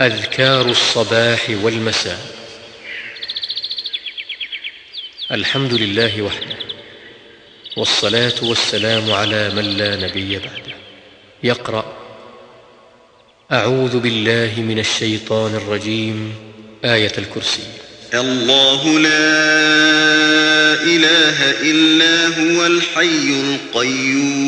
أذكار الصباح والمساء. الحمد لله وحده والصلاة والسلام على من لا نبي بعده. يقرأ أعوذ بالله من الشيطان الرجيم آية الكرسي. الله لا إله إلا هو الحي القيوم.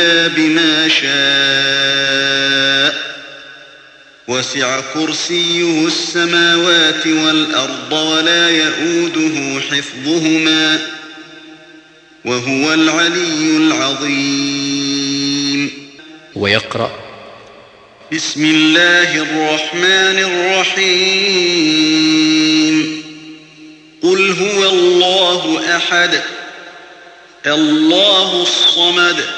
إلا بما شاء. وسع كرسيه السماوات والأرض ولا يئوده حفظهما وهو العلي العظيم. ويقرأ بسم الله الرحمن الرحيم. قل هو الله أحد الله الصمد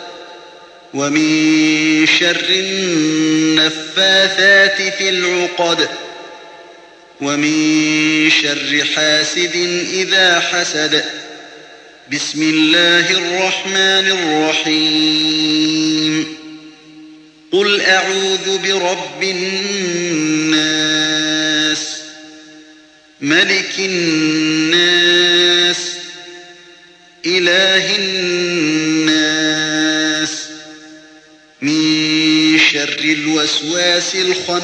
ومن شر النفاثات في العقد ومن شر حاسد إذا حسد. بسم الله الرحمن الرحيم. قل أعوذ برب الناس ملك الناس إله الناس شر الوسواس الخناس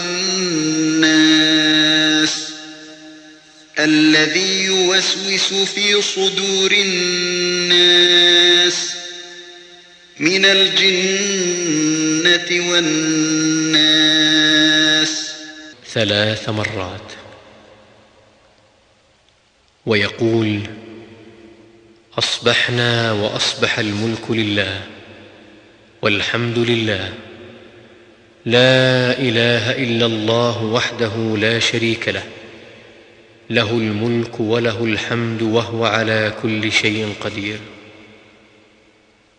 الذي يوسوس في صدور الناس من الجنة والناس. ثلاث مرات. ويقول أصبحنا وأصبح الملك لله والحمد لله. لا إله إلا الله وحده لا شريك له. له الملك وله الحمد وهو على كل شيء قدير.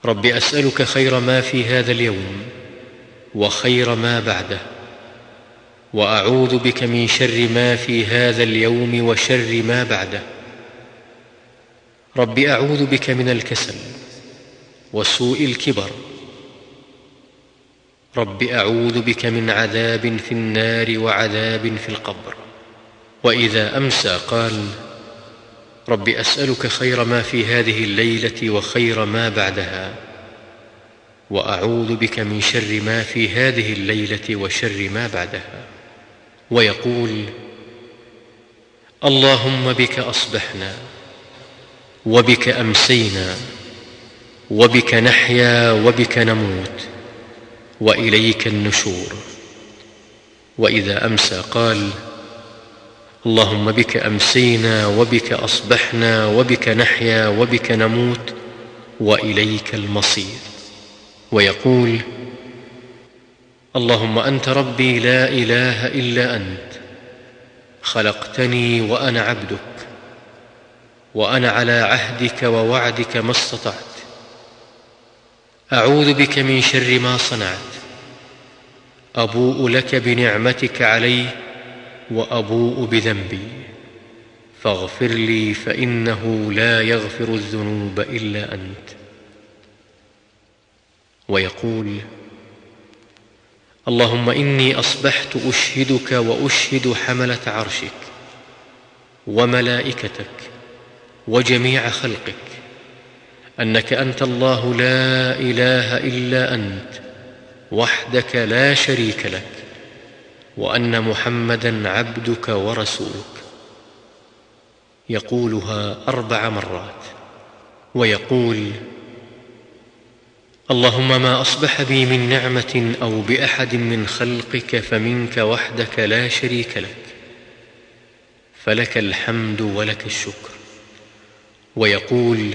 رب أسألك خير ما في هذا اليوم وخير ما بعده. وأعوذ بك من شر ما في هذا اليوم وشر ما بعده. رب أعوذ بك من الكسل وسوء الكبر رب أعوذ بك من عذاب في النار وعذاب في القبر. وإذا أمسى قال رب أسألك خير ما في هذه الليلة وخير ما بعدها وأعوذ بك من شر ما في هذه الليلة وشر ما بعدها. ويقول اللهم بك أصبحنا وبك أمسينا وبك نحيا وبك نموت. وإليك النشور. وإذا أمسى قال اللهم بك أمسينا وبك أصبحنا وبك نحيا وبك نموت وإليك المصير. ويقول اللهم أنت ربي لا إله إلا أنت خلقتني وأنا عبدك وأنا على عهدك ووعدك ما استطعت. أعوذ بك من شر ما صنعت. أبوء لك بنعمتك علي وأبوء بذنبي. فاغفر لي فإنه لا يغفر الذنوب إلا أنت. ويقول اللهم إني أصبحت أشهدك وأشهد حملة عرشك وملائكتك وجميع خلقك. أنك أنت الله لا إله إلا أنت وحدك لا شريك لك وأن محمدا عبدك ورسولك. يقولها أربع مرات ويقول اللهم ما أصبح بي من نعمة أو بأحد من خلقك فمنك وحدك لا شريك لك. فلك الحمد ولك الشكر. ويقول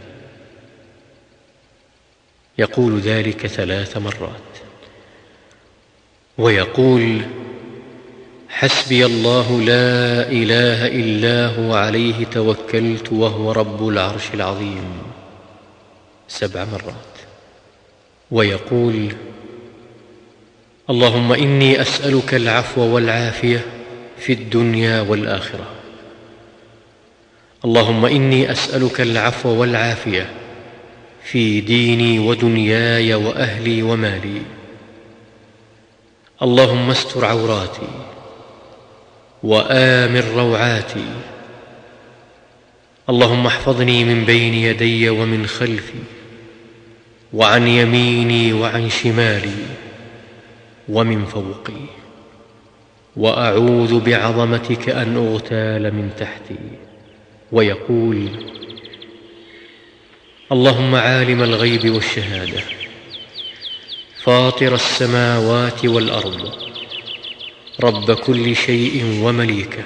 يقول ذلك ثلاث مرات. ويقول حسبي الله لا إله إلا هو عليه توكلت وهو رب العرش العظيم. سبع مرات. ويقول اللهم إني أسألك العفو والعافية في الدنيا والآخرة. اللهم إني أسألك العفو والعافية في ديني ودنياي وأهلي ومالي. اللهم استر عوراتي وامن روعاتي. اللهم احفظني من بين يدي ومن خلفي وعن يميني وعن شمالي ومن فوقي. وأعوذ بعظمتك أن أغتال من تحتي. ويقول اللهم عالم الغيب والشهادة فاطر السماوات والأرض رب كل شيء ومليكه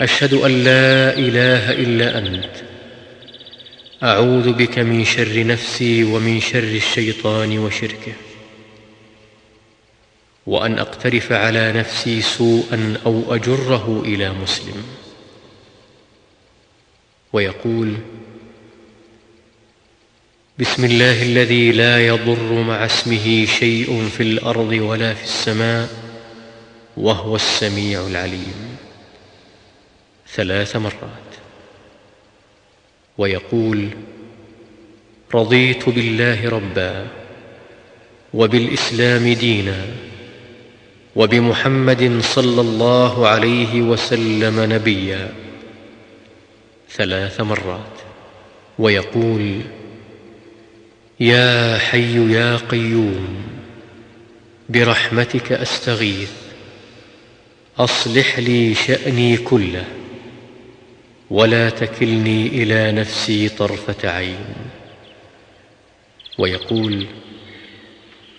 أشهد أن لا إله إلا أنت. أعوذ بك من شر نفسي ومن شر الشيطان وشركه. وأن أقترف على نفسي سوءا أو أجره إلى مسلم. ويقول بسم الله الذي لا يضر مع اسمه شيء في الأرض ولا في السماء وهو السميع العليم. ثلاث مرات. ويقول رضيت بالله ربا وبالإسلام دينا وبمحمد صلى الله عليه وسلم نبيا. ثلاث مرات. ويقول يا حي يا قيوم برحمتك أستغيث أصلح لي شأني كله ولا تكلني إلى نفسي طرفة عين. ويقول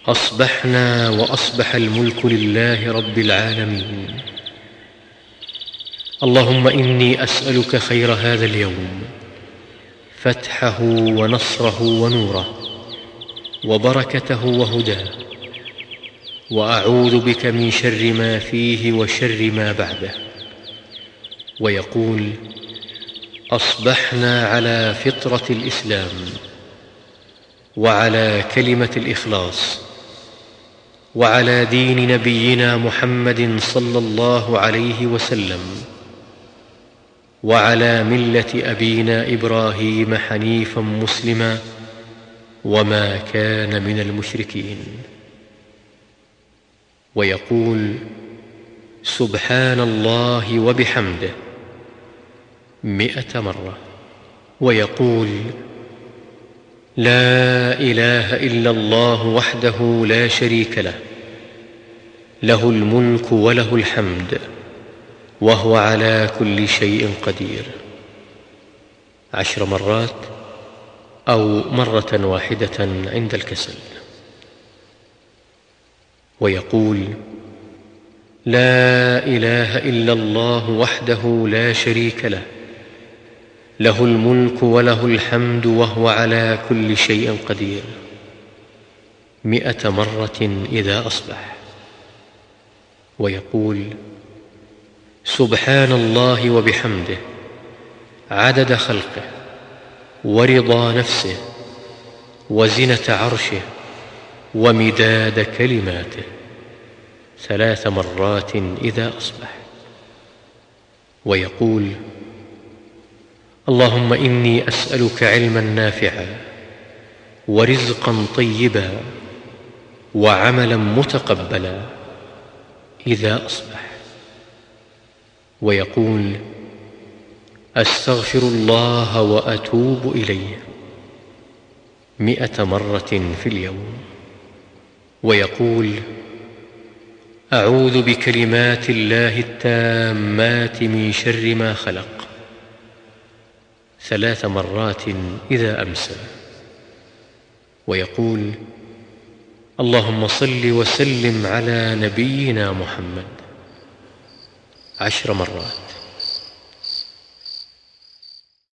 أصبحنا وأصبح الملك لله رب العالمين. اللهم إني أسألك خير هذا اليوم فتحه ونصره ونوره. وبركته وهداه وأعوذ بك من شر ما فيه وشر ما بعده. ويقول أصبحنا على فطرة الإسلام وعلى كلمة الإخلاص وعلى دين نبينا محمد صلى الله عليه وسلم وعلى ملة أبينا إبراهيم حنيفا مسلما وما كان من المشركين. ويقول سبحان الله وبحمده مئة مرة. ويقول لا إله إلا الله وحده لا شريك له له الملك وله الحمد وهو على كل شيء قدير. عشر مرات أو مرة واحدة عند الكسل. ويقول لا إله إلا الله وحده لا شريك له له الملك وله الحمد وهو على كل شيء قدير. مئة مرة إذا أصبح. ويقول سبحان الله وبحمده عدد خلقه. ورضا نفسه وزنة عرشه ومداد كلماته. ثلاث مرات إذا أصبح. ويقول اللهم إني أسألك علما نافعا ورزقا طيبا وعملا متقبلا إذا أصبح. ويقول أستغفر الله وأتوب إليه مئة مرة في اليوم. ويقول أعوذ بكلمات الله التامات من شر ما خلق. ثلاث مرات إذا أمسى. ويقول اللهم صل وسلم على نبينا محمد. عشر مرات.